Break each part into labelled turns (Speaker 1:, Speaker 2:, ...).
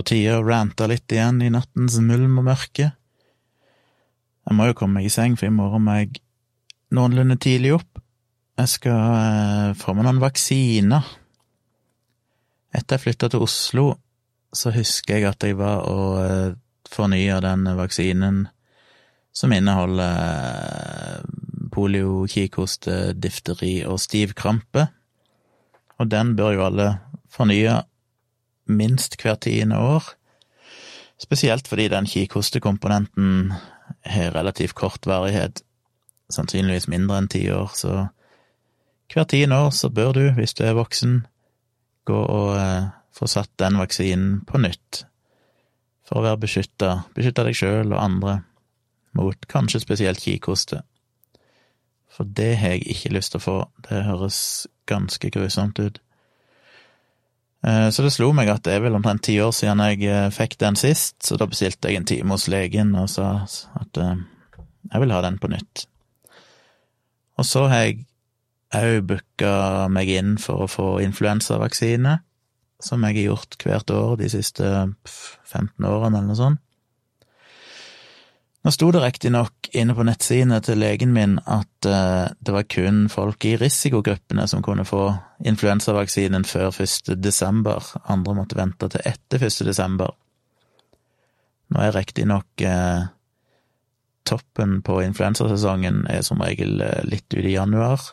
Speaker 1: på tide å rante litt igjen i nattens mulm og mørke. Jeg må jo komme meg i seng, for i morgen må jeg noenlunde tidlig opp. Jeg skal eh, få meg noen vaksiner. Etter jeg flytta til Oslo, så husker jeg at jeg var og eh, fornya den vaksinen som inneholder eh, polio, kikhoste, difteri og stivkrampe. Og den bør jo alle fornye minst hvert tiende år. Spesielt fordi den kikhostekomponenten har relativt kort varighet, sannsynligvis mindre enn ti år, så hvert tiende år så bør du, hvis du er voksen, gå og eh, få satt den vaksinen på nytt, for å være beskytta, beskytta deg sjøl og andre mot kanskje spesielt kikhoste. For det har jeg ikke lyst til å få, det høres ganske grusomt ut. Eh, så det slo meg at det er vel omtrent ti år siden jeg eh, fikk den sist, så da bestilte jeg en time hos legen og sa at eh, jeg vil ha den på nytt. Og så har jeg òg booka meg inn for å få influensavaksine, som jeg har gjort hvert år de siste 15 årene, eller noe sånt. Nå sto det riktignok inne på nettsidene til legen min at uh, det var kun folk i risikogruppene som kunne få influensavaksinen før 1. desember, andre måtte vente til etter 1. desember. Nå er riktignok uh, toppen på influensasesongen er som regel uh, litt ut i januar,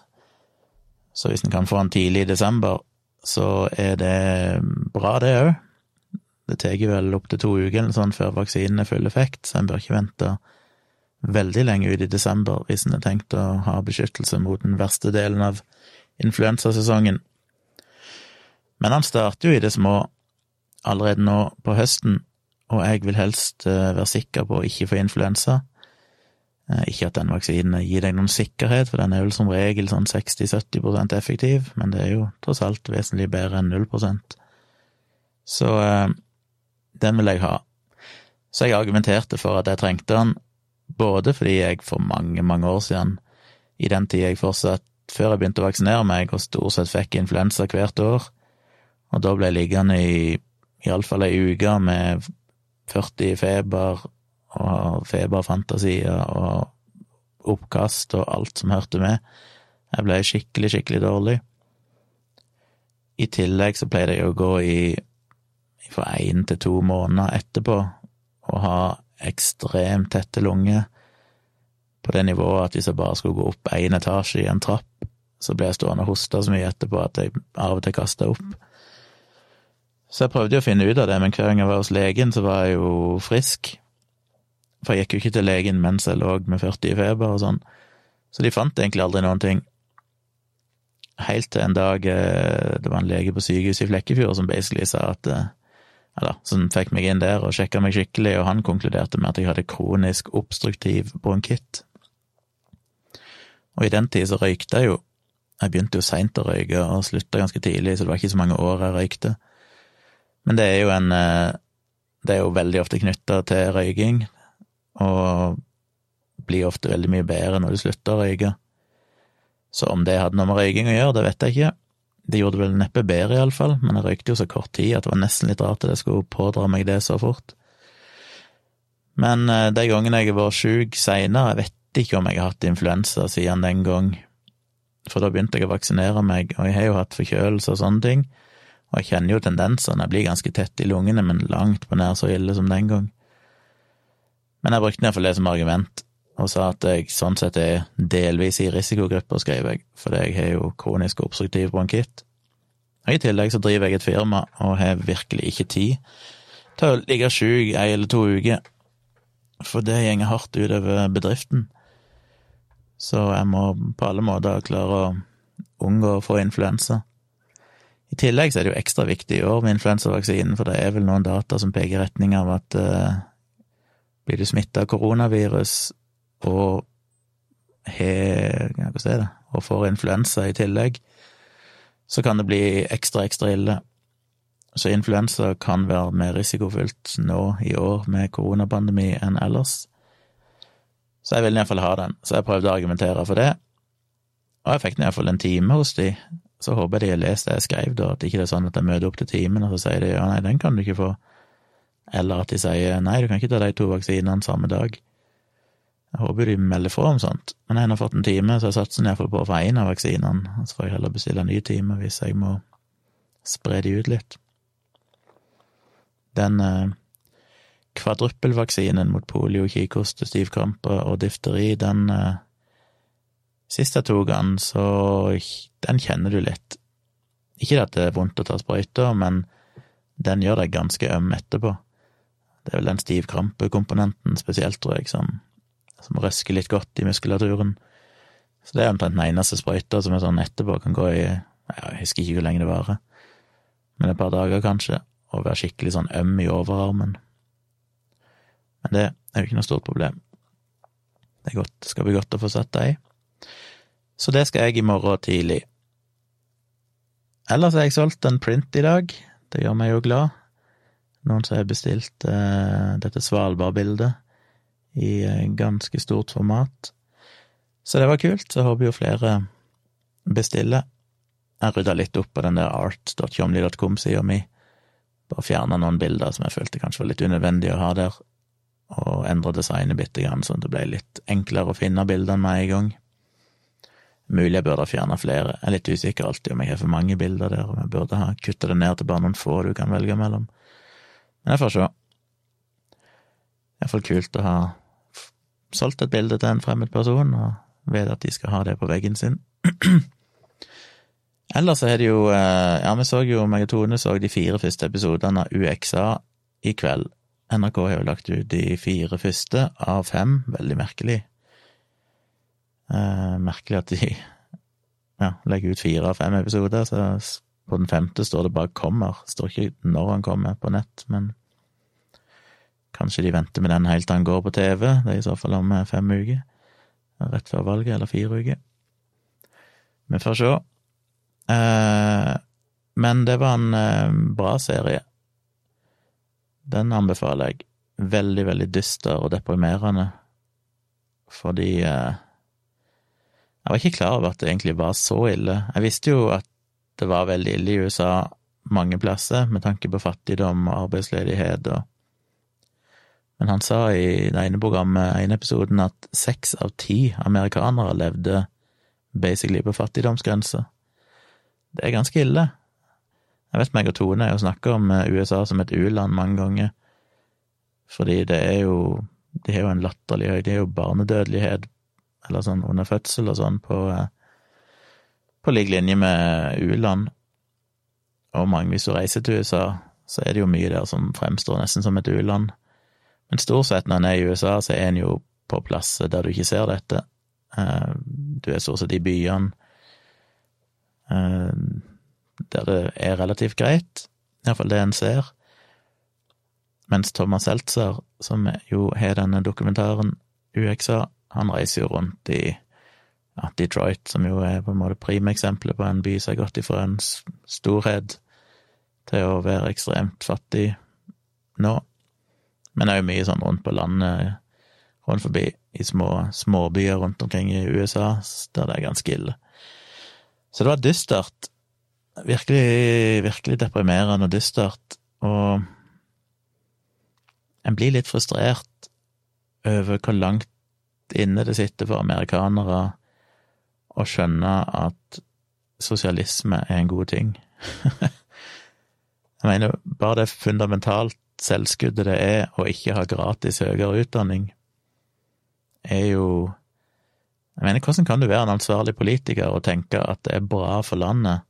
Speaker 1: så hvis en kan få den tidlig i desember, så er det bra, det òg. Det tar vel opptil to uker sånn før vaksinen er full effekt, så en bør ikke vente veldig lenge ut i desember hvis en har tenkt å ha beskyttelse mot den verste delen av influensasesongen. Men han starter jo i det små allerede nå på høsten, og jeg vil helst eh, være sikker på å ikke få influensa. Eh, ikke at den vaksinen gir deg noen sikkerhet, for den er vel som regel sånn 60-70% effektiv, men det er jo tross alt vesentlig bedre enn 0 Så eh, den vil jeg ha. Så jeg argumenterte for at jeg trengte den, både fordi jeg for mange, mange år siden, i den tida jeg fortsatt, før jeg begynte å vaksinere meg, og stort sett fikk influensa hvert år, og da ble jeg liggende i iallfall ei uke med 40 feber og feberfantasier og oppkast og alt som hørte med. Jeg ble skikkelig, skikkelig dårlig. I tillegg så pleide jeg å gå i fra én til to måneder etterpå å ha ekstremt tette lunger på det nivået at hvis jeg bare skulle gå opp én etasje i en trapp, så ble jeg stående og hoste så mye etterpå at jeg av og til kasta opp. Så jeg prøvde jo å finne ut av det, men hver gang jeg var hos legen, så var jeg jo frisk. For jeg gikk jo ikke til legen mens jeg lå med 40 i feber og sånn, så de fant egentlig aldri noen ting. Helt til en dag eh, det var en lege på sykehuset i Flekkefjord som basically sa at eh, eller som fikk meg inn der og sjekka meg skikkelig, og han konkluderte med at jeg hadde kronisk obstruktiv bronkitt. Og i den tid så røykte jeg jo. Jeg begynte jo seint å røyke og slutta ganske tidlig, så det var ikke så mange år jeg røykte. Men det er jo en eh, Det er jo veldig ofte knytta til røyking, og blir ofte veldig mye bedre når du slutter å røyke. Så om det hadde noe med røyking å gjøre, det vet jeg ikke. Det gjorde det vel neppe bedre, iallfall, men jeg røykte jo så kort tid at det var nesten litt rart at jeg skulle pådra meg det så fort. Men eh, de gangene jeg har vært sjuk seinere, jeg vet ikke om jeg har hatt influensa siden den gang, for da begynte jeg å vaksinere meg, og jeg har jo hatt forkjølelse og sånne ting, og jeg kjenner jo tendensene, jeg blir ganske tett i lungene, men langt på nær så ille som den gang. Men jeg brukte iallfall det som argument, og sa at jeg sånn sett er delvis i risikogrupper, skrev jeg, fordi jeg har jo kronisk obstruktiv bronkitt. Og I tillegg så driver jeg et firma og har virkelig ikke tid til å ligge sjuk ei eller to uker, for det gjenger hardt utover bedriften. Så jeg må på alle måter klare å unngå å få influensa. I tillegg så er det jo ekstra viktig i år med influensavaksinen, for det er vel noen data som peker i retning av at uh, blir du smitta av koronavirus, og har Hva skal jeg det Og får influensa i tillegg, så kan det bli ekstra, ekstra ille. Så influensa kan være mer risikofylt nå i år med koronapandemi enn ellers. Så jeg ville iallfall ha den, så jeg prøvde å argumentere for det. Og jeg fikk iallfall en time hos de, så håper jeg de har lest det jeg skrev, da, at ikke det er sånn at jeg møter opp til timen, og så sier de ja, nei, den kan du ikke få. eller at de sier nei, du kan ikke ta de to vaksinene samme dag. Jeg håper de melder fra om sånt, men jeg har fått en time, så jeg satser iallfall på å få én av vaksinene, så får jeg heller bestille en ny time hvis jeg må spre de ut litt. Den eh, kvadruppelvaksinen mot polio, kikhoste, stivkrampe og difteri, den eh, Sist jeg tok den, så Den kjenner du litt. Ikke at det er vondt å ta sprøyter, men den gjør deg ganske øm etterpå. Det er vel den stivkrampekomponenten spesielt, tror jeg, som, som røsker litt godt i muskulaturen. Så det er omtrent den eneste sprøyta som er sånn etterpå kan gå i Jeg husker ikke hvor lenge det varer, men et par dager kanskje, og være skikkelig sånn øm i overarmen. Men det er jo ikke noe stort problem. Det, godt, det skal bli godt å få satt deg i. Så det skal jeg i morgen tidlig. Ellers har jeg solgt en print i dag. Det gjør meg jo glad. Noen som har bestilt eh, dette Svalbard-bildet i eh, ganske stort format. Så det var kult. Så jeg håper jo flere bestiller. Jeg rydda litt opp på den der art.tjomli.com-sida mi. Bare fjerna noen bilder som jeg følte kanskje var litt unødvendig å ha der, og endra designet bitte grann, sånn at det ble litt enklere å finne bildene med en gang. Mulig jeg burde ha fjerna flere. Jeg er litt usikker alltid om jeg har for mange bilder der, om jeg burde ha kutta det ned til bare noen få du kan velge mellom. Men jeg får se. Iallfall kult å ha solgt et bilde til en fremmed person, og vet at de skal ha det på veggen sin. Ellers er det jo eh, Ja, vi så jo, meg og Tone så de fire første episodene av UXA i kveld. NRK har jo lagt ut de fire første av fem, veldig merkelig. Eh, merkelig at de ja, legger ut fire av fem episoder, så på den femte står det bare 'kommer'. Står ikke når han kommer på nett, men kanskje de venter med den helt til han går på TV. Det er i så fall om eh, fem uker. Rett før valget, eller fire uker. Vi får se. Eh, men det var en eh, bra serie. Den anbefaler jeg. Veldig, veldig dyster og deprimerende, fordi jeg var ikke klar over at det egentlig var så ille. Jeg visste jo at det var veldig ille i USA mange plasser, med tanke på fattigdom og arbeidsledighet og Men han sa i det ene programmet, ene episoden, at seks av ti amerikanere levde basically på fattigdomsgrensa. Det er ganske ille. Jeg vet meg og Tone er jo snakka om USA som et u-land mange ganger, fordi det er jo De har jo en latterlig høy De har jo barnedødelighet eller sånn under fødsel og sånn, på, eh, på lik linje med u-land. Og mange, hvis du reiser til USA, så er det jo mye der som fremstår nesten som et u-land. Men stort sett når en er i USA, så er en jo på plasser der du ikke ser dette. Eh, du er stort sett i byene eh, der det er relativt greit, iallfall det en ser. Mens Thomas Seltzer, som jo har denne dokumentaren UXA, han reiser jo rundt i ja, Detroit, som jo er på en måte primeksempelet på en by som har gått ifra en storhet til å være ekstremt fattig nå. Men jo mye sånn rundt på landet, rundt forbi i små småbyer rundt omkring i USA, der det er ganske ille. Så det var dystert. Virkelig, virkelig deprimerende og dystert. Og en blir litt frustrert over hvor langt inne det sitter for amerikanere å skjønne at sosialisme er en god ting. Jeg mener, bare det fundamentalt selvskuddet det er å ikke ha gratis høyere utdanning, er jo Jeg mener, hvordan kan du være en ansvarlig politiker og tenke at det er bra for landet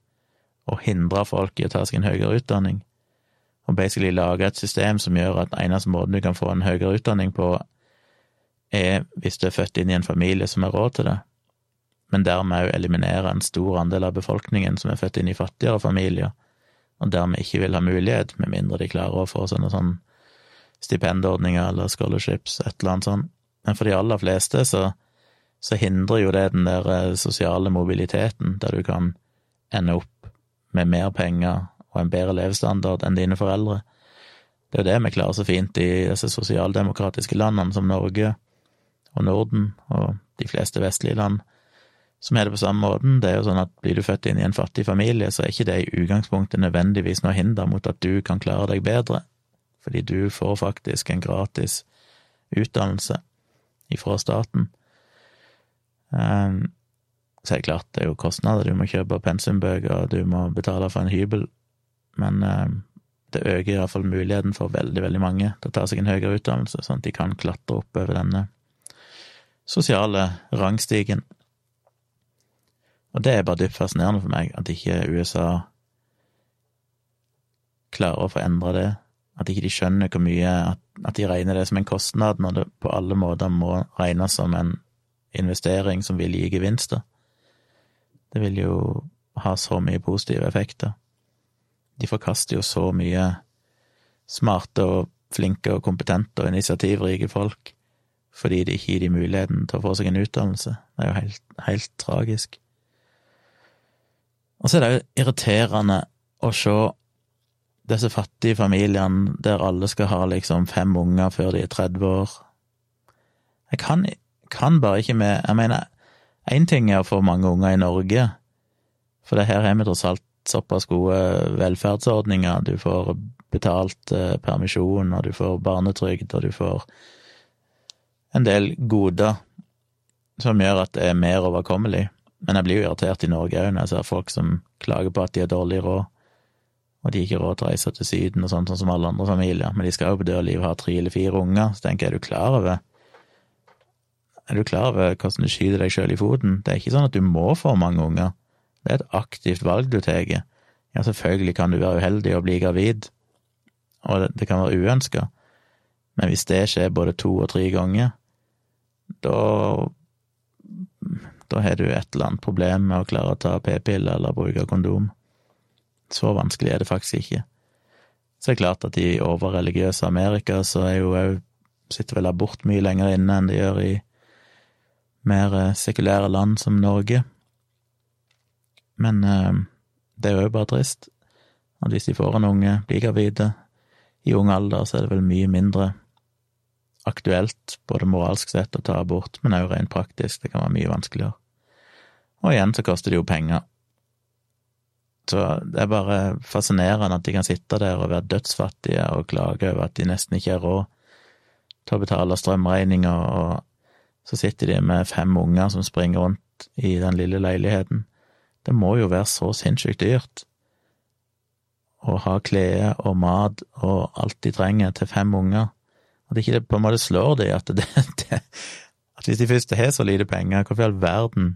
Speaker 1: å hindre folk i å ta seg en høyere utdanning, og basically lage et system som gjør at eneste måten du kan få en høyere utdanning på, er hvis du er født inn i en familie som har råd til det, men dermed òg eliminere en stor andel av befolkningen som er født inn i fattigere familier, og dermed ikke vil ha mulighet, med mindre de klarer å få sånne sånn stipendordninger eller scholarships, et eller annet sånt. Men for de aller fleste så, så hindrer jo det den der eh, sosiale mobiliteten, der du kan ende opp med mer penger og en bedre levestandard enn dine foreldre. Det er jo det vi klarer så fint i disse sosialdemokratiske landene som Norge, og Norden og de fleste vestlige land som er det på samme måten. Det er jo sånn at blir du født inn i en fattig familie, så er ikke det i utgangspunktet nødvendigvis noe hinder mot at du kan klare deg bedre, fordi du får faktisk en gratis utdannelse ifra staten. Um, så er det klart, det er jo kostnader, du må kjøpe pensumbøker, du må betale for en hybel, men um, det øker iallfall muligheten for veldig, veldig mange til å ta seg en høyere utdannelse, sånn at de kan klatre opp over denne sosiale rangstigen. Og det er bare dypt fascinerende for meg, at ikke USA klarer å få endra det. At ikke de skjønner hvor mye at, at, de regner det som en kostnad, når det på alle måter må regnes som en investering som vil gi gevinster. Det vil jo ha så mye positive effekter. De forkaster jo så mye smarte og flinke og kompetente og initiativrike folk fordi de ikke gir dem muligheten til å få seg en utdannelse. Det er jo helt, helt tragisk. Og så er det jo irriterende å se disse fattige familiene der alle skal ha liksom fem unger før de er 30 år. Jeg kan, kan bare ikke med Jeg mener, én ting er å få mange unger i Norge, for det her har vi tross alt såpass gode velferdsordninger. Du får betalt eh, permisjon, og du får barnetrygd, og du får en del goder som gjør at det er mer overkommelig. Men jeg blir jo irritert i Norge òg når jeg ser folk som klager på at de har dårlig råd, og de har ikke råd til å reise til Syden og sånt, sånn som alle andre familier, men de skal jo på dørliv ha tre eller fire unger, så tenker jeg, er du klar over Er du klar over hvordan du skyter deg sjøl i foten? Det er ikke sånn at du må få mange unger, det er et aktivt valg du tar. Ja, selvfølgelig kan du være uheldig og bli gravid, og det, det kan være uønska, men hvis det skjer både to og tre ganger, da da har du et eller annet problem med å klare å ta p-piller eller bruke kondom. Så vanskelig er det faktisk ikke. Så det er klart at i overreligiøse Amerika så er jo òg sitter vel abort mye lenger inne enn det gjør i mer eh, sekulære land som Norge. Men øh, det er jo bare trist at hvis de får en unge, blir gravide, i ung alder, så er det vel mye mindre aktuelt, både moralsk sett, å ta abort, men òg rent praktisk. Det kan være mye vanskeligere. Og igjen så koster det jo penger. Så det er bare fascinerende at de kan sitte der og være dødsfattige og klage over at de nesten ikke har råd til å betale strømregninger, og så sitter de med fem unger som springer rundt i den lille leiligheten. Det må jo være så sinnssykt dyrt å ha klær og mat og alt de trenger til fem unger. At ikke det på en måte slår de at, at hvis de først har så lite penger, hvorfor i all verden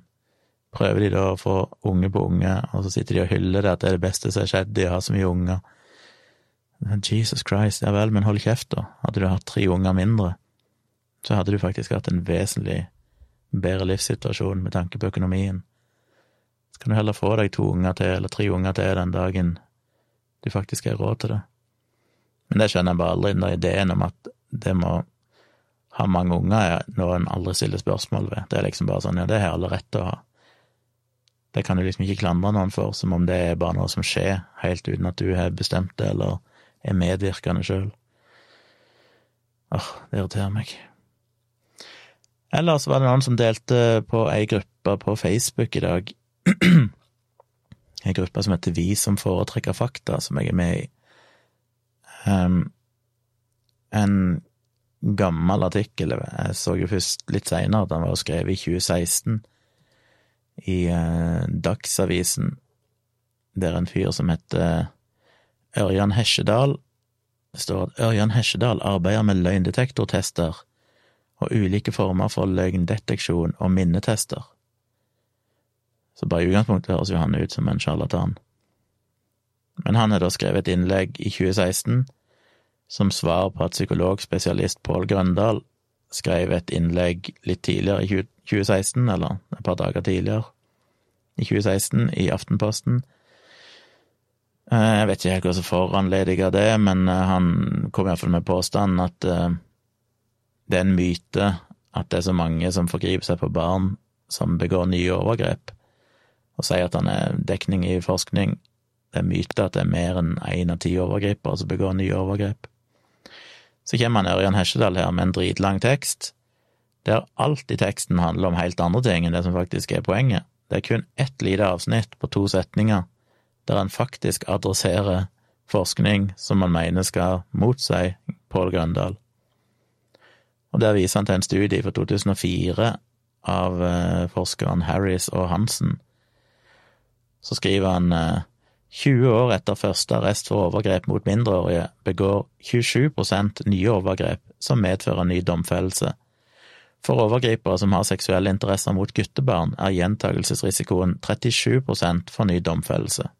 Speaker 1: prøver de da å få unge på unge, og så sitter de og hyller det at det er det beste som har skjedd de har så mye unger. Jesus Christ, ja vel, men hold kjeft, da. Hadde du hatt tre unger mindre, så hadde du faktisk hatt en vesentlig bedre livssituasjon med tanke på økonomien. Så kan du heller få deg to unger til, eller tre unger til, den dagen du faktisk har råd til det. Men det skjønner jeg bare aldri, den der ideen om at det må ha mange unger er noe en aldri stiller spørsmål ved. Det er liksom bare sånn, ja, det har alle rett til å ha. Det kan du liksom ikke klandre noen for, som om det er bare noe som skjer, helt uten at du har bestemt det eller er medvirkende sjøl. Åh, det irriterer meg. Ellers var det noen som delte på ei gruppe på Facebook i dag. ei gruppe som heter Vi som foretrekker fakta, som jeg er med i. Um, en gammel artikkel. Jeg så jo først litt seinere at den var skrevet i 2016 i eh, Dagsavisen, der en fyr som heter Ørjan Hesjedal Det står at Ørjan Hesjedal arbeider med løgndetektortester og ulike former for løgndeteksjon og minnetester. Så bare i utgangspunktet høres jo han ut som en sjarlatan. Men han har da skrevet et innlegg i 2016 som svar på at psykologspesialist Pål Grøndal skrev et innlegg litt tidligere i 2016, eller et par dager tidligere i 2016, i Aftenposten. Eh, jeg vet ikke helt hva som foranlediga det, men eh, han kom iallfall med påstanden at eh, det er en myte at det er så mange som forgriper seg på barn som begår nye overgrep, og sier at han er dekning i forskning. Det er myte at det er mer enn én av ti overgripere som begår nye overgrep. Så kommer han Ørjan Hesjedal her med en dritlang tekst, der alt i teksten handler om helt andre ting enn det som faktisk er poenget. Det er kun ett lite avsnitt på to setninger der han faktisk adresserer forskning som man mener skal motsi Pål Grøndal. Og der viser han til en studie fra 2004 av forskeren Harris og Hansen. Så skriver han 20 eh, år etter første arrest for overgrep mot mindreårige begår 27% nye overgrep som medfører ny domfellelse. For overgripere som har seksuelle interesser mot guttebarn, er gjentagelsesrisikoen 37% for ny domfellelse.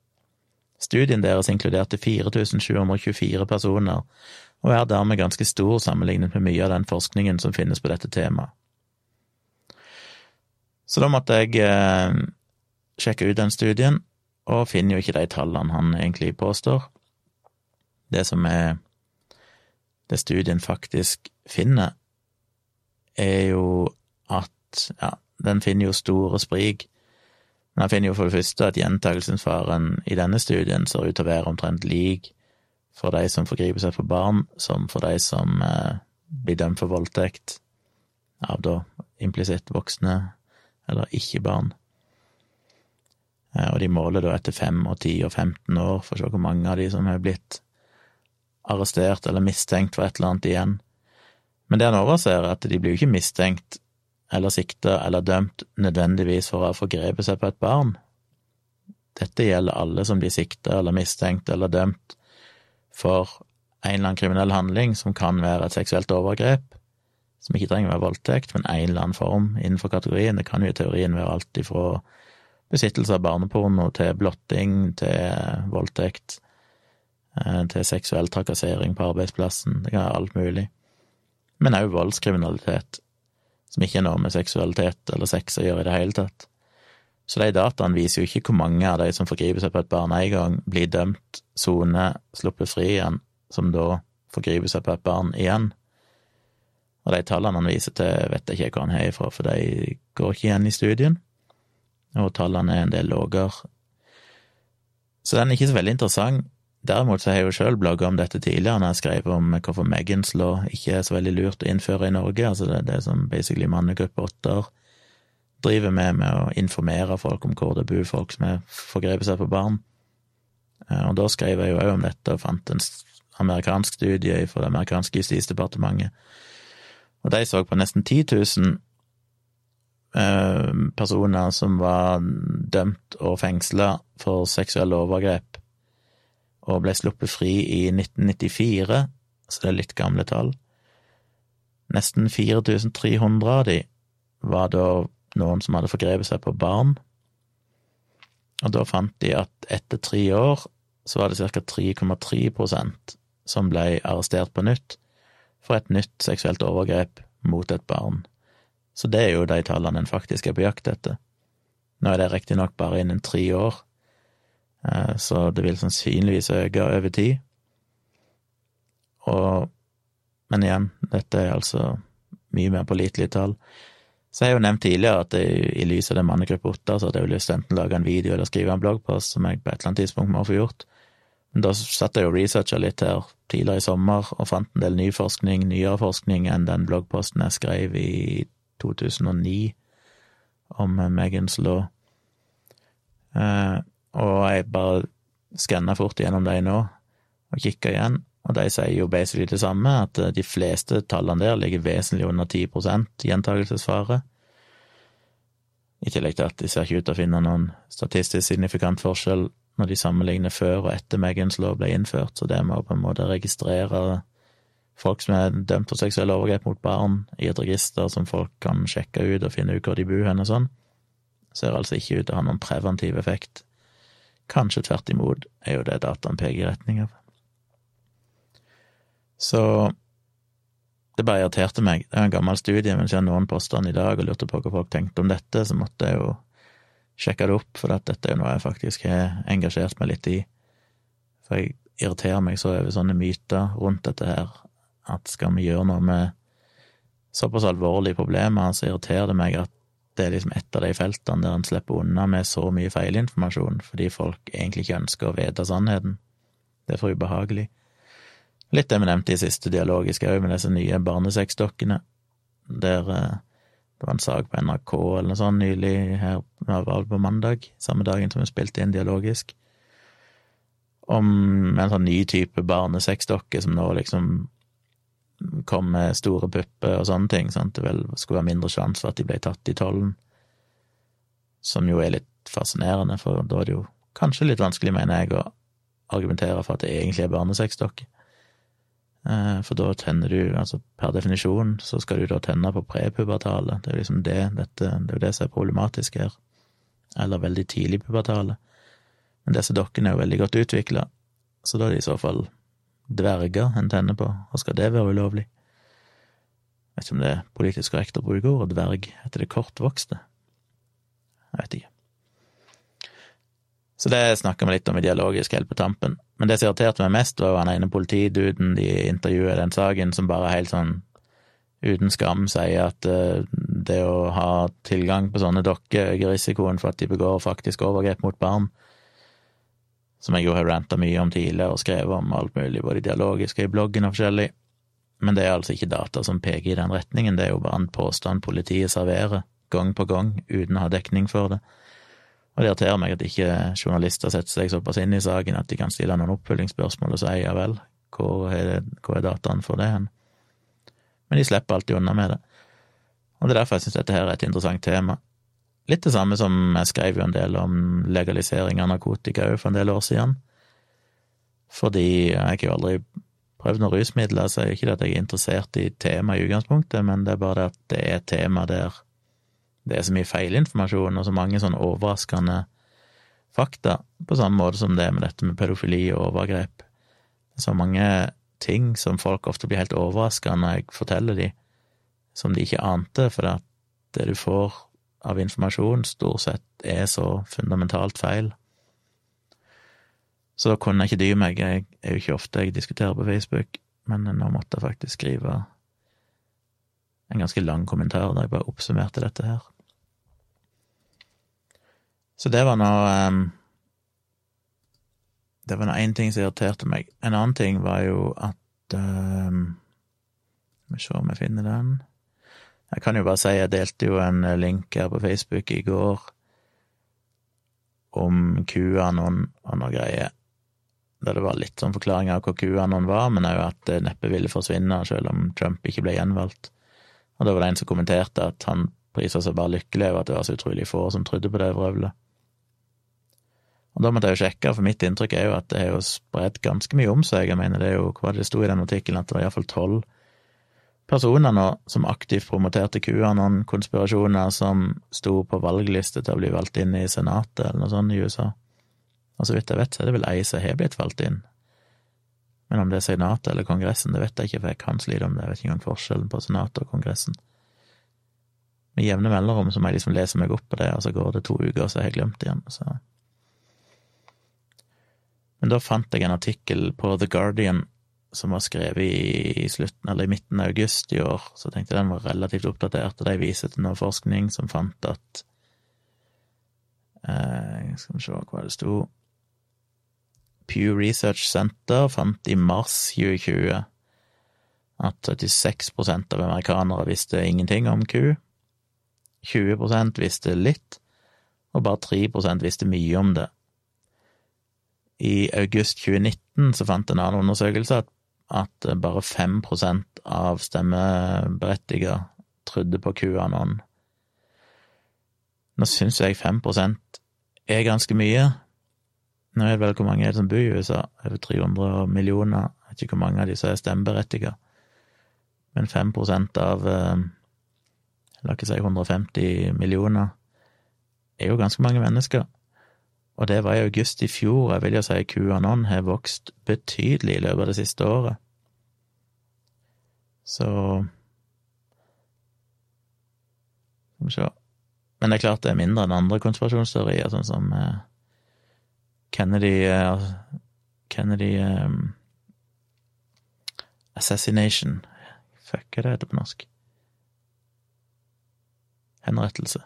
Speaker 1: Studien deres inkluderte 4724 personer, og er dermed ganske stor sammenlignet med mye av den forskningen som finnes på dette temaet. Så da måtte jeg eh, sjekke ut den studien, og finner jo ikke de tallene han egentlig påstår. Det som er det studien faktisk finner, er jo at ja, den finner jo store sprik. Men han finner jo for det første at gjentakelsesfaren i denne studien ser ut til å være omtrent lik for de som forgriper seg på barn, som for de som eh, blir dømt for voldtekt av da implisitt voksne eller ikke-barn. Eh, og de måler da etter fem og ti og 15 år for å se hvor mange av de som har blitt arrestert eller mistenkt for et eller annet igjen. Men det han overser, er at de blir jo ikke mistenkt eller sikta eller dømt nødvendigvis for å ha forgrepet seg på et barn. Dette gjelder alle som blir sikta eller mistenkt eller dømt for en eller annen kriminell handling som kan være et seksuelt overgrep, som ikke trenger å være voldtekt, men en eller annen form innenfor kategorien. Det kan jo i teorien være alt ifra besittelse av barneporno til blotting til voldtekt, eh, til seksuell trakassering på arbeidsplassen. Det kan være alt mulig. Men òg voldskriminalitet, som ikke er noe med seksualitet eller sex å gjøre i det hele tatt. Så de dataene viser jo ikke hvor mange av de som forgriper seg på et barn en gang, blir dømt, sone, sluppet fri igjen, som da forgriper seg på et barn igjen. Og de tallene han viser til, vet jeg ikke hvor han har ifra, for de går ikke igjen i studien, og tallene er en del lavere. Så den er ikke så veldig interessant. Derimot så har jeg jo sjøl blogga om dette tidligere, når jeg skrev om hvorfor Megans law ikke er så veldig lurt å innføre i Norge, altså det er det som basically mannegruppe åtter driver med, med å informere folk om hvor det bor folk som har forgrepet seg på barn. Eh, og da skrev jeg jo òg om dette, og fant en amerikansk studie fra det amerikanske justisdepartementet og de så på nesten 10 000 eh, personer som var dømt og fengsla for seksuelle overgrep, og ble sluppet fri i 1994, så det er litt gamle tall. Nesten 4300 av de var da noen som hadde forgrepet seg på barn, og da fant de at etter tre år så var det ca. 3,3% som ble arrestert på nytt, for et nytt seksuelt overgrep mot et barn. Så det er jo de tallene en faktisk er på jakt etter. Nå er det riktignok bare innen tre år, eh, så det vil sannsynligvis øke over tid. Og, men igjen, dette er altså mye mer pålitelige tall. Så jeg har jo nevnt tidligere at jeg, i lys av den mannegruppe åtte, så hadde jeg jo lyst til enten lage en video eller skrive en bloggpost, som jeg på et eller annet tidspunkt må få gjort. Men da satt jeg og researcha litt her tidligere i sommer og fant en del ny forskning, nyere forskning enn den bloggposten jeg skrev i 2009 om Megans law. Eh, og jeg bare skanna fort gjennom de nå og kikka igjen, og de sier jo basically det samme, at eh, de fleste tallene der ligger vesentlig under 10 gjentagelsesfare. I tillegg til at de ser ikke ut til å finne noen statistisk signifikant forskjell når de sammenligner før og etter Megans lov ble innført, så det med å på en måte registrere folk som er dømt for seksuelle overgrep mot barn, i et register som folk kan sjekke ut og finne ut hvor de bor hen og sånn, ser altså ikke ut til å ha noen preventiv effekt. Kanskje tvert imot er jo det dataen peker i retning av. Så det bare irriterte meg. Det er en gammel studie, men siden noen posta den i dag og lurte på hva folk tenkte om dette, så måtte jeg jo sjekke det opp, for dette er jo noe jeg faktisk har engasjert meg litt i. For jeg irriterer meg så over sånne myter rundt dette her, at skal vi gjøre noe med såpass alvorlige problemer, så irriterer det meg at det er liksom et av de feltene der en slipper unna med så mye feilinformasjon, fordi folk egentlig ikke ønsker å vite sannheten. Det er for ubehagelig. Litt det vi nevnte i siste dialogisk òg, med disse nye barnesexdokkene, der eh, det var en sak på NRK eller noe sånt nylig, her var på mandag, samme dagen som vi spilte inn dialogisk, om en sånn ny type barnesexdokke som nå liksom kom med store pupper og sånne ting, sånn at det vel skulle være mindre sjanse for at de ble tatt i tollen. Som jo er litt fascinerende, for da er det jo kanskje litt vanskelig, mener jeg, å argumentere for at det egentlig er barnesexdokke. Eh, for da tenner du, altså per definisjon, så skal du da tenne på prepubertale. Det er jo liksom det, dette, det er det som er problematisk her. Eller veldig tidlig pubertale. Men disse dokkene er jo veldig godt utvikla, så da er det i så fall dverger en tenner på, og skal det være ulovlig? Jeg vet ikke om det er politisk korrekt å bruke ordet dverg, etter det kortvokste? Jeg vet ikke. Så det snakka vi litt om i Dialogisk helt på tampen. Men det som irriterte meg mest, var jo han ene politiduden de intervjuet i den saken, som bare helt sånn uten skam sier at uh, det å ha tilgang på sånne dokker øker risikoen for at de begår faktisk overgrep mot barn. Som jeg jo har ranta mye om tidligere og skrevet om alt mulig, både dialogisk og i bloggen og forskjellig. Men det er altså ikke data som peker i den retningen, det er jo bare en påstand politiet serverer gang på gang uten å ha dekning for det. Og det irriterer meg at ikke journalister setter seg såpass inn i saken at de kan stille noen oppfølgingsspørsmål og si ja vel, hvor er, hvor er dataen for det hen? Men de slipper alltid unna med det. Og det er derfor jeg syns dette her er et interessant tema. Litt det samme som jeg skrev jo en del om legalisering av narkotika for en del år siden. Fordi jeg har jo aldri prøvd noen rusmidler, så er ikke det at jeg er interessert i temaet i utgangspunktet, men det er bare det at det er et tema der det er så mye feilinformasjon og så mange sånn overraskende fakta, på samme måte som det er med dette med pedofili og overgrep. Det er så mange ting som folk ofte blir helt overraska når jeg forteller de, som de ikke ante, for at det du får av informasjon, stort sett er så fundamentalt feil. Så da kunne jeg ikke dy meg, jeg er jo ikke ofte jeg diskuterer på Facebook, men nå måtte jeg faktisk skrive en ganske lang kommentar der jeg bare oppsummerte dette her. Så det var nå um, Det var nå én ting som irriterte meg. En annen ting var jo at um, Skal vi se om jeg finner den. Jeg kan jo bare si jeg delte jo en link her på Facebook i går om QAnon og noe greier. Der det var litt sånn forklaring av hva QAnon var, men òg at det neppe ville forsvinne selv om Trump ikke ble gjenvalgt. Og da var det en som kommenterte at han prisa seg bare lykkelig over at det var så utrolig få som trodde på det vrøvlet. Og da måtte jeg jo sjekke, for mitt inntrykk er jo at det jo spredt ganske mye om seg. Jeg mener det er jo, hva var det sto i den artikkelen, at det var iallfall tolv personer nå som aktivt promoterte QAnon-konspirasjoner som sto på valgliste til å bli valgt inn i Senatet eller noe sånt i USA. Og så vidt jeg vet, så er det vel ei som har blitt valgt inn. Men om det er Senatet eller Kongressen, det vet jeg ikke, for jeg kan slite om det. Jeg vet ikke engang forskjellen på Senatet og Kongressen. Med jevne mellomrom så må jeg liksom lese meg opp på det, og så går det to uker, og så har jeg glemt det igjen. Så. Men da fant jeg en artikkel på The Guardian som var skrevet i, slutten, eller i midten av august i år, så jeg tenkte den var relativt oppdatert, og de viser til noe forskning som fant at eh, Skal vi se hva det sto Pew Research Center fant i mars 2020 at 76% av amerikanere visste ingenting om Q, 20% visste litt, og bare 3% visste mye om det. I august 2019 så fant en annen undersøkelse at, at bare 5% av stemmeberettigede trodde på QAnon. Nå syns jeg 5% er ganske mye, nå det vel hvor mange er det som bor i USA? Over 300 millioner. Jeg vet ikke hvor mange av disse er stemmeberettiget. Men 5 av eh, la ikke si 150 millioner er jo ganske mange mennesker. Og det var i august i fjor. Jeg vil jo si QAnon har vokst betydelig i løpet av det siste året. Så Skal vi se Men det er klart det er mindre enn andre konspirasjonsteorier, sånn som eh, Kennedy uh, Kennedy um, Assassination. Fuck, hva det heter på norsk? Henrettelse.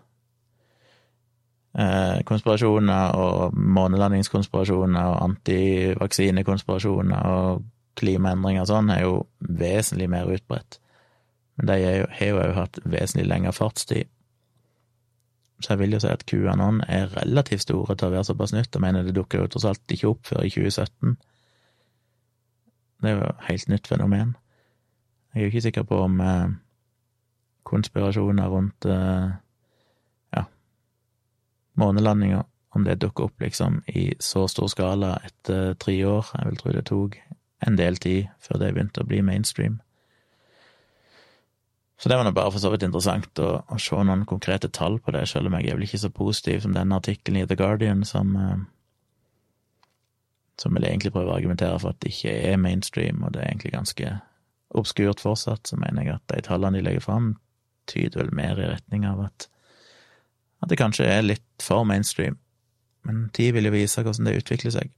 Speaker 1: Eh, konspirasjoner og månelandingskonspirasjoner og antivaksinekonspirasjoner og klimaendringer og sånn er jo vesentlig mer utbredt. Men de har jo òg hatt vesentlig lengre fartstid. Så jeg vil jo si at QAnon er relativt store til å være såpass nytt. Jeg mener det dukker jo tross alt ikke opp før i 2017. Det er jo et helt nytt fenomen. Jeg er jo ikke sikker på om eh, konspirasjoner rundt eh, månelandinga, om det dukker opp liksom i så stor skala etter tre år. Jeg vil tro det tok en del tid før det begynte å bli mainstream. Så det var nå bare for så vidt interessant å, å, se noen konkrete tall på det, selv om jeg er vel ikke så positiv som denne artikkelen i The Guardian, som, eh, som vil egentlig prøve å argumentere for at det ikke er mainstream, og det er egentlig ganske obskurt fortsatt, så mener jeg at de tallene de legger fram, tyder vel mer i retning av at, at det kanskje er litt for mainstream, men tid vil jo vise hvordan det utvikler seg.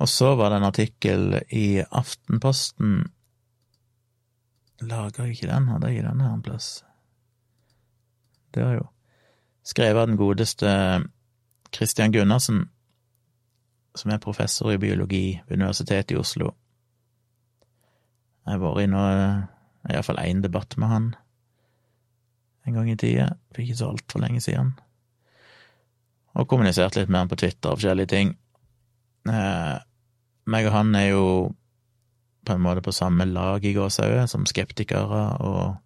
Speaker 1: Og så var det en artikkel i Aftenposten Lager jeg ikke den? Hadde jeg den her en plass? Det er jo skrevet av den godeste Christian Gundersen, som er professor i biologi ved Universitetet i Oslo. Jeg har vært i iallfall én debatt med han en gang i tida, for ikke så altfor lenge siden, og kommunisert litt med han på Twitter og forskjellige ting. Eh, meg og han er jo på en måte på samme lag i gåsehauget, som skeptikere og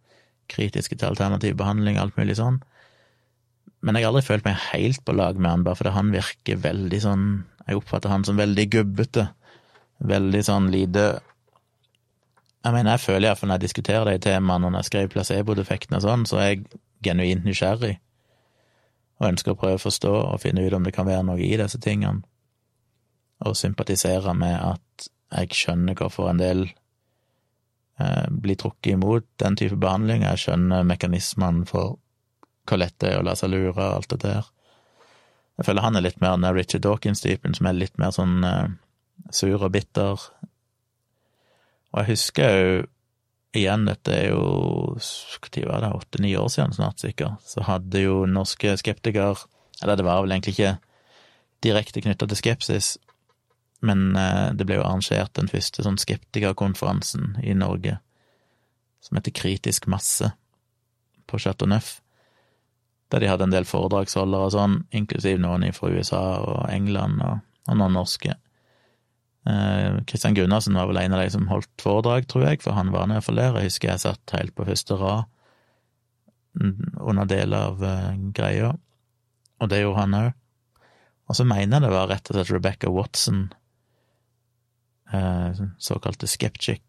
Speaker 1: kritiske til alternativ behandling, alt mulig sånn. Men jeg har aldri følt meg helt på lag med han, bare fordi han virker veldig sånn Jeg oppfatter han som veldig gubbete. Veldig sånn lite Jeg mener, jeg føler iallfall når jeg diskuterer de temaene, og når jeg skriver placebo-defekten og sånn, så er jeg genuint nysgjerrig og ønsker å prøve å forstå og finne ut om det kan være noe i disse tingene, og sympatisere med at jeg skjønner hvorfor en del eh, blir trukket imot den type behandling. Jeg skjønner mekanismene for hvor lett det er å la seg lure og alt det der. Jeg føler han er litt mer den Richard Dawkins-typen, som er litt mer sånn eh, sur og bitter. Og jeg husker jo igjen, dette er jo når var det, åtte-ni år siden snart, sikkert, så hadde jo norske skeptikere Eller det var vel egentlig ikke direkte knytta til skepsis, men eh, det ble jo arrangert den første sånn skeptikerkonferansen i Norge, som heter Kritisk masse, på Chateau Neuf, der de hadde en del foredragsholdere og sånn, inklusiv noen fra USA og England og, og noen norske. Kristian eh, Gundersen var vel en av de som holdt foredrag, tror jeg, for han var nå iallfall der. Jeg husker jeg satt helt på første rad under deler av uh, greia, og det gjorde han òg. Og så mener jeg det var rett og slett Rebecca Watson Eh, såkalte Skeptic,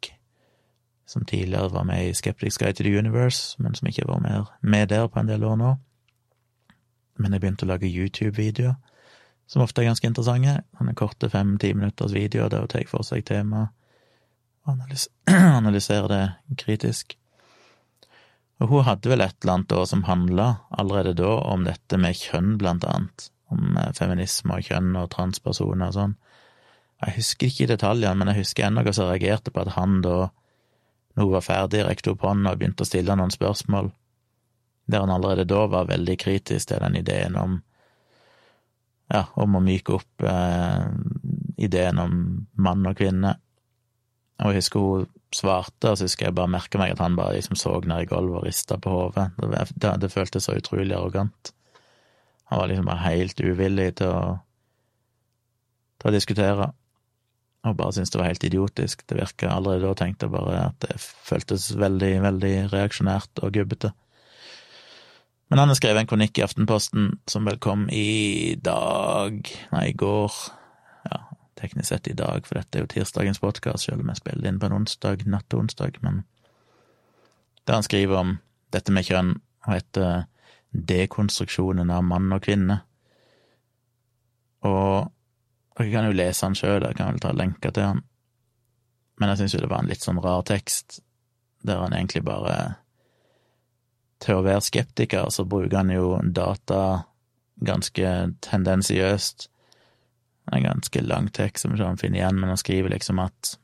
Speaker 1: som tidligere var med i Skeptics Guide to the Universe, men som ikke var med der på en del år nå. Men jeg begynte å lage YouTube-videoer, som ofte er ganske interessante. Han er korte fem-ti minutters videoer der hun tar for seg temaet og analyserer det kritisk. Og hun hadde vel et eller annet da som handla allerede da om dette med kjønn, blant annet. Om eh, feminisme og kjønn og transpersoner og sånn. Jeg husker ikke detaljene, men jeg husker ennå som reagerte på at han da, når hun var ferdig, rekte opp hånda og begynte å stille noen spørsmål, der han allerede da var veldig kritisk til den ideen om ja, om å myke opp eh, ideen om mann og kvinne. Og jeg husker hun svarte, og så husker jeg bare merka meg at han bare liksom så ned i gulvet og rista på hodet. Det, det, det, føltes så utrolig arrogant. Han var liksom bare helt uvillig til å, til å diskutere og bare syntes det var helt idiotisk. Det virka allerede da, tenkte jeg bare at det føltes veldig, veldig reaksjonært og gubbete. Men han har skrevet en kronikk i Aftenposten som vel kom i dag, nei, i går, ja, teknisk sett i dag, for dette er jo tirsdagens podkast, selv om jeg spiller inn på en onsdag, natt til onsdag, men der han skriver om dette med kjønn, og heter Dekonstruksjonen av mann og kvinne. Og dere kan jo lese han sjøl, jeg kan vel ta lenker til han. Men jeg syns jo det var en litt sånn rar tekst, der han egentlig bare Til å være skeptiker, så bruker han jo data ganske tendensiøst. En ganske lang tekst som ikke han finner igjen, men han skriver liksom at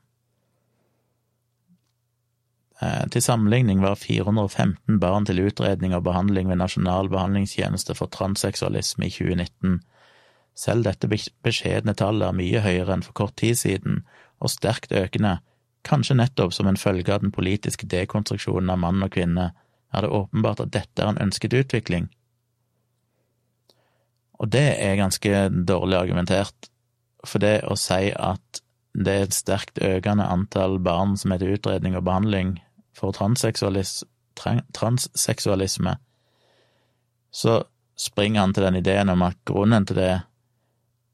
Speaker 1: eh, til sammenligning var 415 barn til utredning og behandling ved Nasjonal behandlingstjeneste for transseksualisme i 2019 selv dette beskjedne tallet er mye høyere enn for kort tid siden, og sterkt økende, kanskje nettopp som en følge av den politiske dekonstruksjonen av mann og kvinne, er det åpenbart at dette er en ønsket utvikling. Og det er ganske dårlig argumentert, for det å si at det er et sterkt økende antall barn som er til utredning og behandling for transseksualis transseksualisme, så springer han til den ideen om at grunnen til det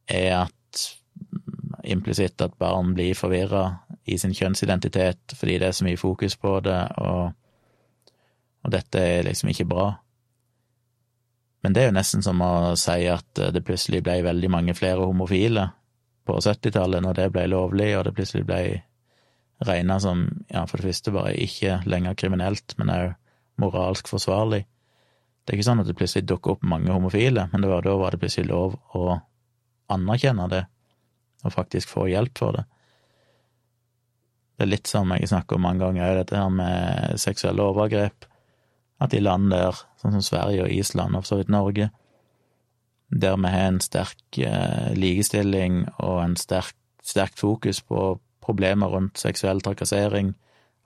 Speaker 1: er at implisitt at barn blir forvirra i sin kjønnsidentitet fordi det er så mye fokus på det, og, og dette er liksom ikke bra. Men det er jo nesten som å si at det plutselig ble veldig mange flere homofile på 70-tallet, når det ble lovlig, og det plutselig ble regna som, ja, for det første bare ikke lenger kriminelt, men òg moralsk forsvarlig. Det er ikke sånn at det plutselig dukker opp mange homofile, men var, da var det plutselig lov å anerkjenne det, og faktisk få hjelp for det. Det er litt som jeg snakker om mange ganger, dette her med seksuelle overgrep. At i land der, sånn som Sverige og Island, og for så vidt Norge, der vi har en sterk eh, likestilling og en sterk, sterkt fokus på problemer rundt seksuell trakassering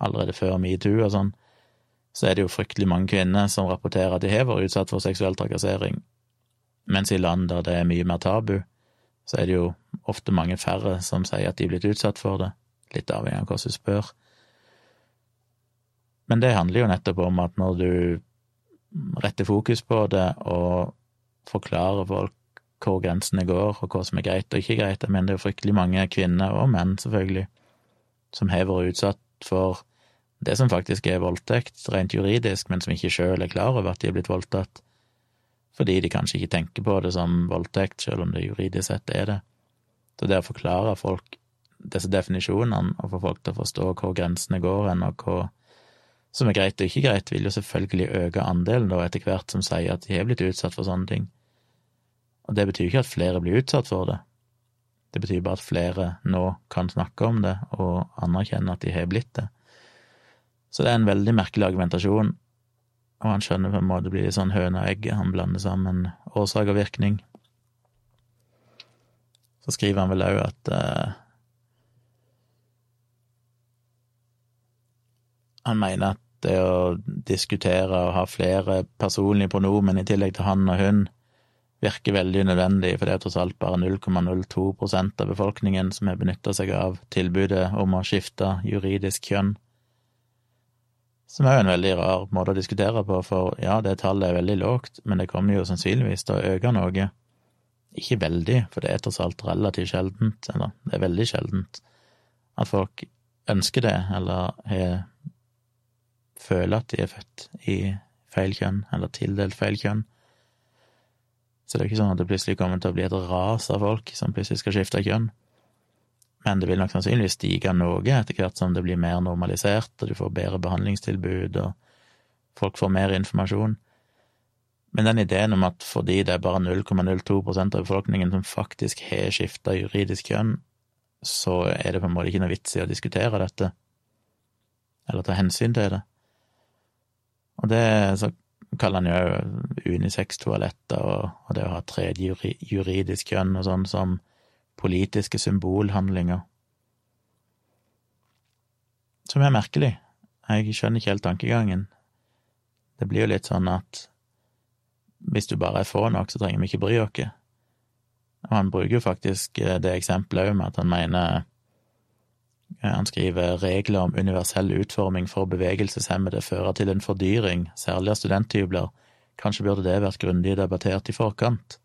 Speaker 1: allerede før metoo og sånn, så er det jo fryktelig mange kvinner som rapporterer at de har vært utsatt for seksuell trakassering, mens i land der det er mye mer tabu, så er det jo ofte mange færre som sier at de er blitt utsatt for det, litt avhengig av hvordan du spør. Men det handler jo nettopp om at når du retter fokus på det og forklarer folk hvor grensene går, og hva som er greit og ikke greit. Jeg mener det er jo fryktelig mange kvinner, og menn selvfølgelig, som har vært utsatt for det som faktisk er voldtekt, rent juridisk, men som ikke sjøl er klar over at de er blitt voldtatt, fordi de kanskje ikke tenker på det som voldtekt, sjøl om det juridisk sett er det. Så det å forklare folk disse definisjonene, og få folk til å forstå hvor grensene går hen, og hva som er greit og ikke greit, vil jo selvfølgelig øke andelen da etter hvert som sier at de har blitt utsatt for sånne ting. Og det betyr ikke at flere blir utsatt for det. Det betyr bare at flere nå kan snakke om det og anerkjenne at de har blitt det. Så det er en veldig merkelig argumentasjon, og han skjønner på en måte det blir sånn høne og egg, han blander sammen årsak og virkning. Så skriver han vel òg at uh, Han mener at det å diskutere og ha flere personlige pronomen i tillegg til han og hun virker veldig unødvendig, for det er tross alt bare 0,02% av befolkningen som har benytta seg av tilbudet om å skifte juridisk kjønn. Som er jo en veldig rar måte å diskutere på, for ja, det tallet er veldig lågt, men det kommer jo sannsynligvis til å øke noe. Ikke veldig, for det er tross alt relativt sjeldent, eller det er veldig sjeldent, at folk ønsker det, eller har føler at de er født i feil kjønn, eller tildelt feil kjønn. Så det er ikke sånn at det plutselig kommer til å bli et ras av folk som plutselig skal skifte kjønn. Men det vil nok sannsynligvis stige noe etter hvert som det blir mer normalisert, og du får bedre behandlingstilbud, og folk får mer informasjon. Men den ideen om at fordi det er bare 0,02% av befolkningen som faktisk har skifta juridisk kjønn, så er det på en måte ikke noe vits i å diskutere dette, eller ta hensyn til det. Og det så kaller han jo unisex-toaletter og, og, det å ha tredje juridisk kjønn og sånn som politiske symbolhandlinger. Som er merkelig. Jeg skjønner ikke helt tankegangen. Det blir jo litt sånn at hvis du bare er få nok, så trenger vi ikke bry oss. Og han bruker jo faktisk det eksempelet òg med at han mener han skriver regler om universell utforming for bevegelseshemmede fører til en fordyring, særlig av studenthybler. Kanskje burde det vært grundig debattert i forkant?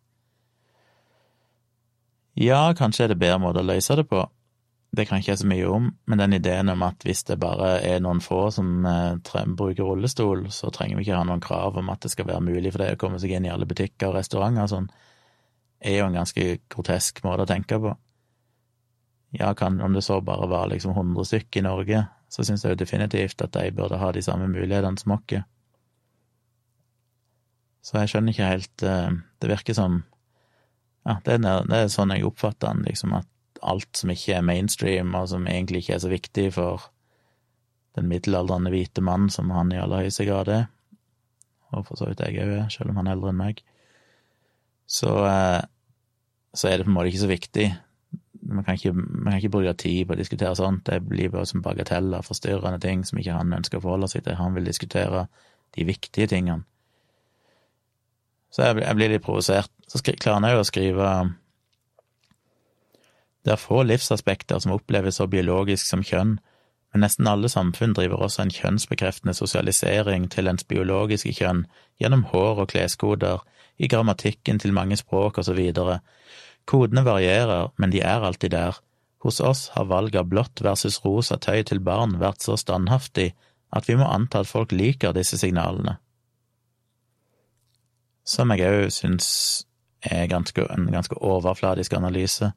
Speaker 1: Ja, kanskje er det bedre måte å løse det på. Det kan ikke jeg så mye om, men den ideen om at hvis det bare er noen få som eh, bruker rullestol, så trenger vi ikke ha noen krav om at det skal være mulig for det å komme seg inn i alle butikker og restauranter og sånn, er jo en ganske grotesk måte å tenke på ja, kan, om det så bare var liksom 100 stykk i Norge, så syns jeg jo definitivt at de burde ha de samme mulighetene som oss. Så jeg skjønner ikke helt eh, Det virker som Ja, det er, det er sånn jeg oppfatter den, liksom, at alt som ikke er mainstream, og som egentlig ikke er så viktig for den middelaldrende hvite mannen som han i aller høyeste grad er, og for så vidt jeg òg er, selv om han er eldre enn meg, så, eh, så er det på en måte ikke så viktig man kan, ikke, man kan ikke bruke tid på å diskutere sånt, det blir bare som bagateller, forstyrrende ting som ikke han ønsker å forholde seg til. Han vil diskutere de viktige tingene. Så jeg, jeg blir litt provosert. Så klarer han jo å skrive Det er få livsaspekter som oppleves så biologisk som kjønn, men nesten alle samfunn driver også en kjønnsbekreftende sosialisering til ens biologiske kjønn gjennom hår og kleskoder, i grammatikken til mange språk og så videre. Kodene varierer, men de er alltid der. Hos oss har valget av blått versus rosa tøy til barn vært så standhaftig at vi må anta at folk liker disse signalene. Som jeg òg syns er ganske, en ganske overfladisk analyse.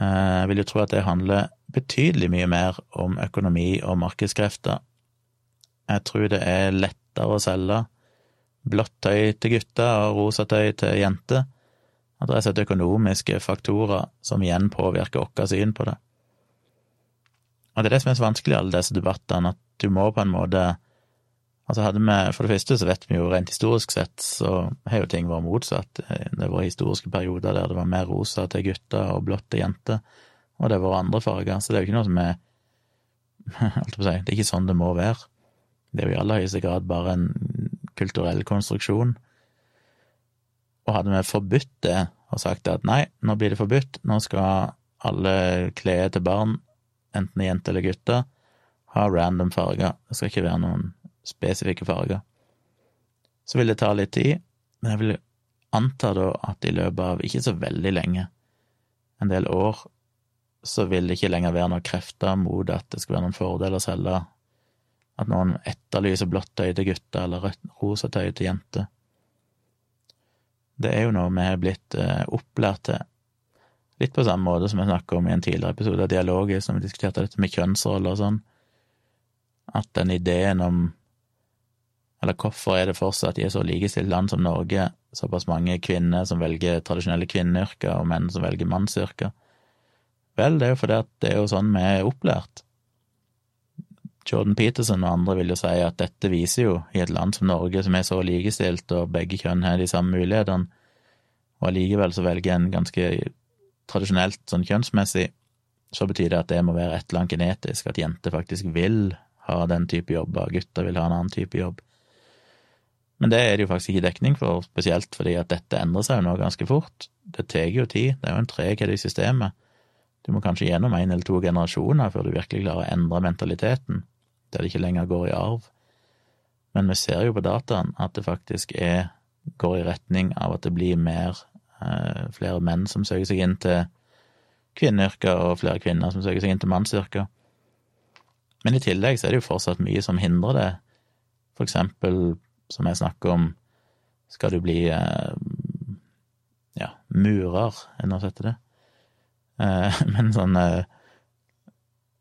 Speaker 1: Eh, jeg vil jo tro at det handler betydelig mye mer om økonomi og markedskrefter. Jeg tror det er lettere å selge blått tøy til gutter og rosa tøy til jenter. At det er sett økonomiske faktorer som igjen påvirker vårt syn på det. Og det er det som er så vanskelig i alle disse debattene, at du må på en måte Altså hadde vi, For det første så vet vi jo rent historisk sett så har jo ting vært motsatt. Det var historiske perioder der det var mer rosa til gutter og blått til jenter, og det var andre farger, så det er jo ikke noe som er Alt på å si, det er ikke sånn det må være. Det er jo i aller høyeste grad bare en kulturell konstruksjon. Og hadde vi forbudt det og sagt at nei, nå blir det forbudt, nå skal alle klær til barn, enten jenter eller gutter, ha random farger, det skal ikke være noen spesifikke farger. Så vil det ta litt tid, men jeg vil anta da at i løpet av ikke så veldig lenge, en del år, så vil det ikke lenger være noen krefter mot at det skal være noen fordel å selge at noen etterlyser blått tøy til gutter eller rosa tøy til jenter. Det er jo noe vi har blitt eh, opplært til, litt på samme måte som jeg snakket om i en tidligere episode av Dialogisk, som vi diskuterte dette med kjønnsroller og sånn, at den ideen om Eller hvorfor er det fortsatt i et så likestilt land som Norge såpass mange kvinner som velger tradisjonelle kvinneyrker, og menn som velger mannsyrker? Vel, det er jo fordi at det er jo sånn vi er opplært. Jordan Peterson og andre vil jo si at dette viser jo, i et land som Norge, som er så likestilt, og begge kjønn har de samme mulighetene, og allikevel så velger en ganske tradisjonelt sånn kjønnsmessig, så betyr det at det må være et eller annet genetisk, at jenter faktisk vil ha den type jobber, gutter vil ha en annen type jobb. Men det er det jo faktisk ikke dekning for, spesielt fordi at dette endrer seg jo nå ganske fort. Det tar jo tid, det er jo en treghet i systemet. Du må kanskje gjennom en eller to generasjoner før du virkelig klarer å endre mentaliteten der det ikke lenger går i arv. Men vi ser jo på dataen at det faktisk er, går i retning av at det blir mer, eh, flere menn som søker seg inn til kvinneyrker, og flere kvinner som søker seg inn til mannsyrker. Men i tillegg så er det jo fortsatt mye som hindrer det. For eksempel, som jeg snakker om, skal du bli eh, ja, murer, enn å sette det? Eh, men sånn eh,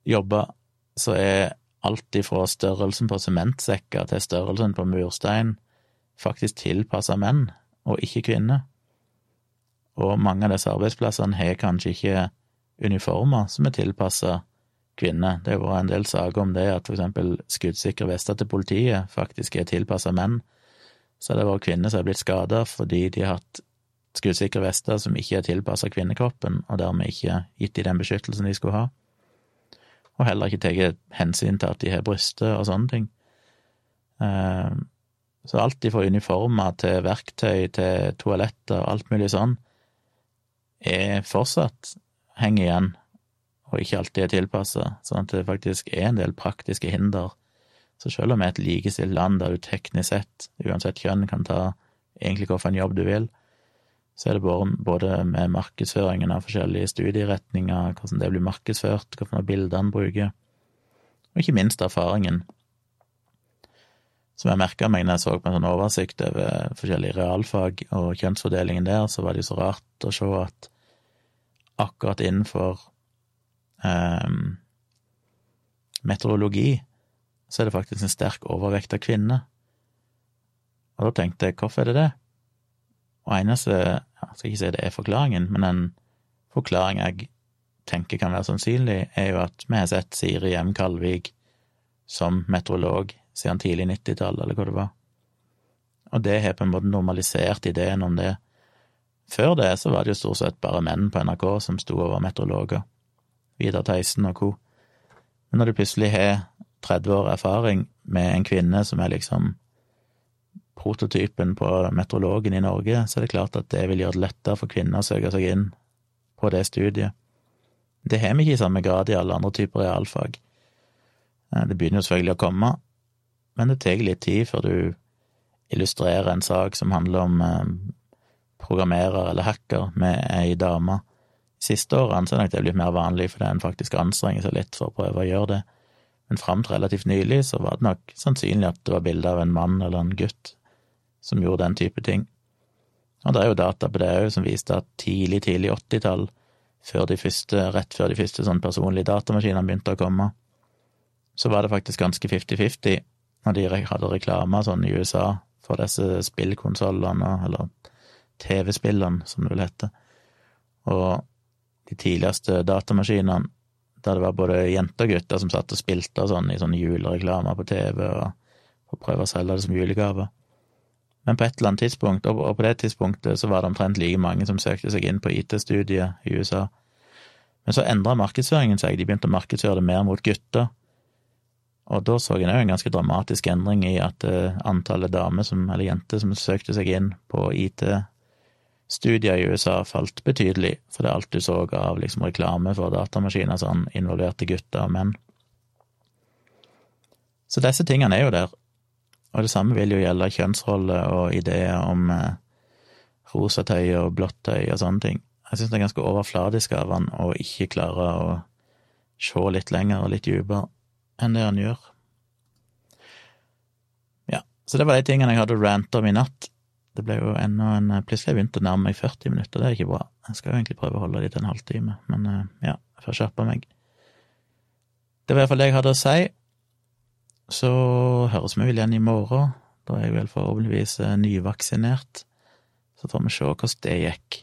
Speaker 1: jobber så er alt ifra størrelsen på sementsekker til størrelsen på murstein faktisk tilpassa menn, og ikke kvinner. Og mange av disse arbeidsplassene har kanskje ikke uniformer som er tilpassa kvinner. Det har vært en del saker om det, at for eksempel skuddsikre vester til politiet faktisk er tilpassa menn. Så har det vært kvinner som har blitt skada fordi de har hatt skuddsikre vester som ikke er tilpassa kvinnekroppen, og dermed ikke gitt de den beskyttelsen de skulle ha og heller ikke tatt hensyn til at de har bryster og sånne ting. Eh, så alt fra uniformer til verktøy til toaletter og alt mulig sånn, er fortsatt henger igjen, og ikke alltid er tilpassa, sånn at det faktisk er en del praktiske hinder. Så selv om vi er et likestilt land der du teknisk sett, uansett kjønn, kan ta egentlig hvilken jobb du vil, så er det både med markedsføringen av forskjellige studieretninger, hvordan det blir markedsført, hvilke bilder en bruker, og ikke minst erfaringen. Som jeg merka meg når jeg så på en sånn oversikt over forskjellige realfag og kjønnsfordelingen der, så var det jo så rart å se at akkurat innenfor um, meteorologi så er det faktisk en sterk overvekt av kvinner. Og da tenkte jeg, hvorfor er det det? Og eneste, jeg skal ikke si det er forklaringen, men en forklaring jeg tenker kan være sannsynlig, er jo at vi har sett Siri M. Kalvik som meteorolog siden tidlig 90-tall, eller hva det var. Og det har på en måte normalisert ideen om det. Før det så var det jo stort sett bare menn på NRK som sto over meteorologer. Vidar Theisen og co. Men når du plutselig har 30 år erfaring med en kvinne som er liksom prototypen på meteorologen i Norge, så er det klart at det vil gjøre det lettere for kvinner å søke seg inn på det studiet. Det har vi ikke i samme grad i alle andre typer realfag. Eh, det begynner jo selvfølgelig å komme, men det tar litt tid før du illustrerer en sak som handler om eh, programmerer eller hacker med ei dame. Siste årene så er nok det blitt mer vanlig fordi en faktisk anstrenger seg litt for å prøve å gjøre det, men fram til relativt nylig så var det nok sannsynlig at det var bilde av en mann eller en gutt som gjorde den type ting. Og det er jo data på det òg som viste at tidlig, tidlig 80-tall, før de første, rett før de første sånn personlige datamaskinene begynte å komme, så var det faktisk ganske fifty-fifty når de hadde reklame sånn i USA for disse spillkonsollene, eller TV-spillene, som det vil hete. Og de tidligste datamaskinene, der det var både jenter og gutter som satt og spilte og sånn i sånne julereklamer på TV, og prøvde å å selge det som julegave. Men på et eller annet tidspunkt, og på det tidspunktet, så var det omtrent like mange som søkte seg inn på IT-studiet i USA. Men så endra markedsføringen seg, de begynte å markedsføre det mer mot gutter. Og da så en òg en ganske dramatisk endring i at uh, antallet damer som, eller jenter som søkte seg inn på IT-studier i USA, falt betydelig, for det alt du så av liksom reklame for datamaskiner sånn, involverte gutter og menn. Så disse tingene er jo der, og det samme vil jo gjelde kjønnsroller og ideer om eh, rosa tøy og blått tøy og sånne ting. Jeg syns det er ganske overfladisk av han å ikke klare å se litt lenger og litt dypere enn det han gjør. Ja, så det var de tingene jeg hadde rant om i natt. Det ble jo enda en Plutselig har jeg å nærme meg 40 minutter, det er ikke bra. Jeg skal jo egentlig prøve å holde det til en halvtime, men eh, ja, jeg får skjerpe meg. Det var i hvert fall det jeg hadde å si. Så høres vi vel igjen i morgen. Da er jeg vel forhåpentligvis eh, nyvaksinert. Så får vi se hvordan det gikk.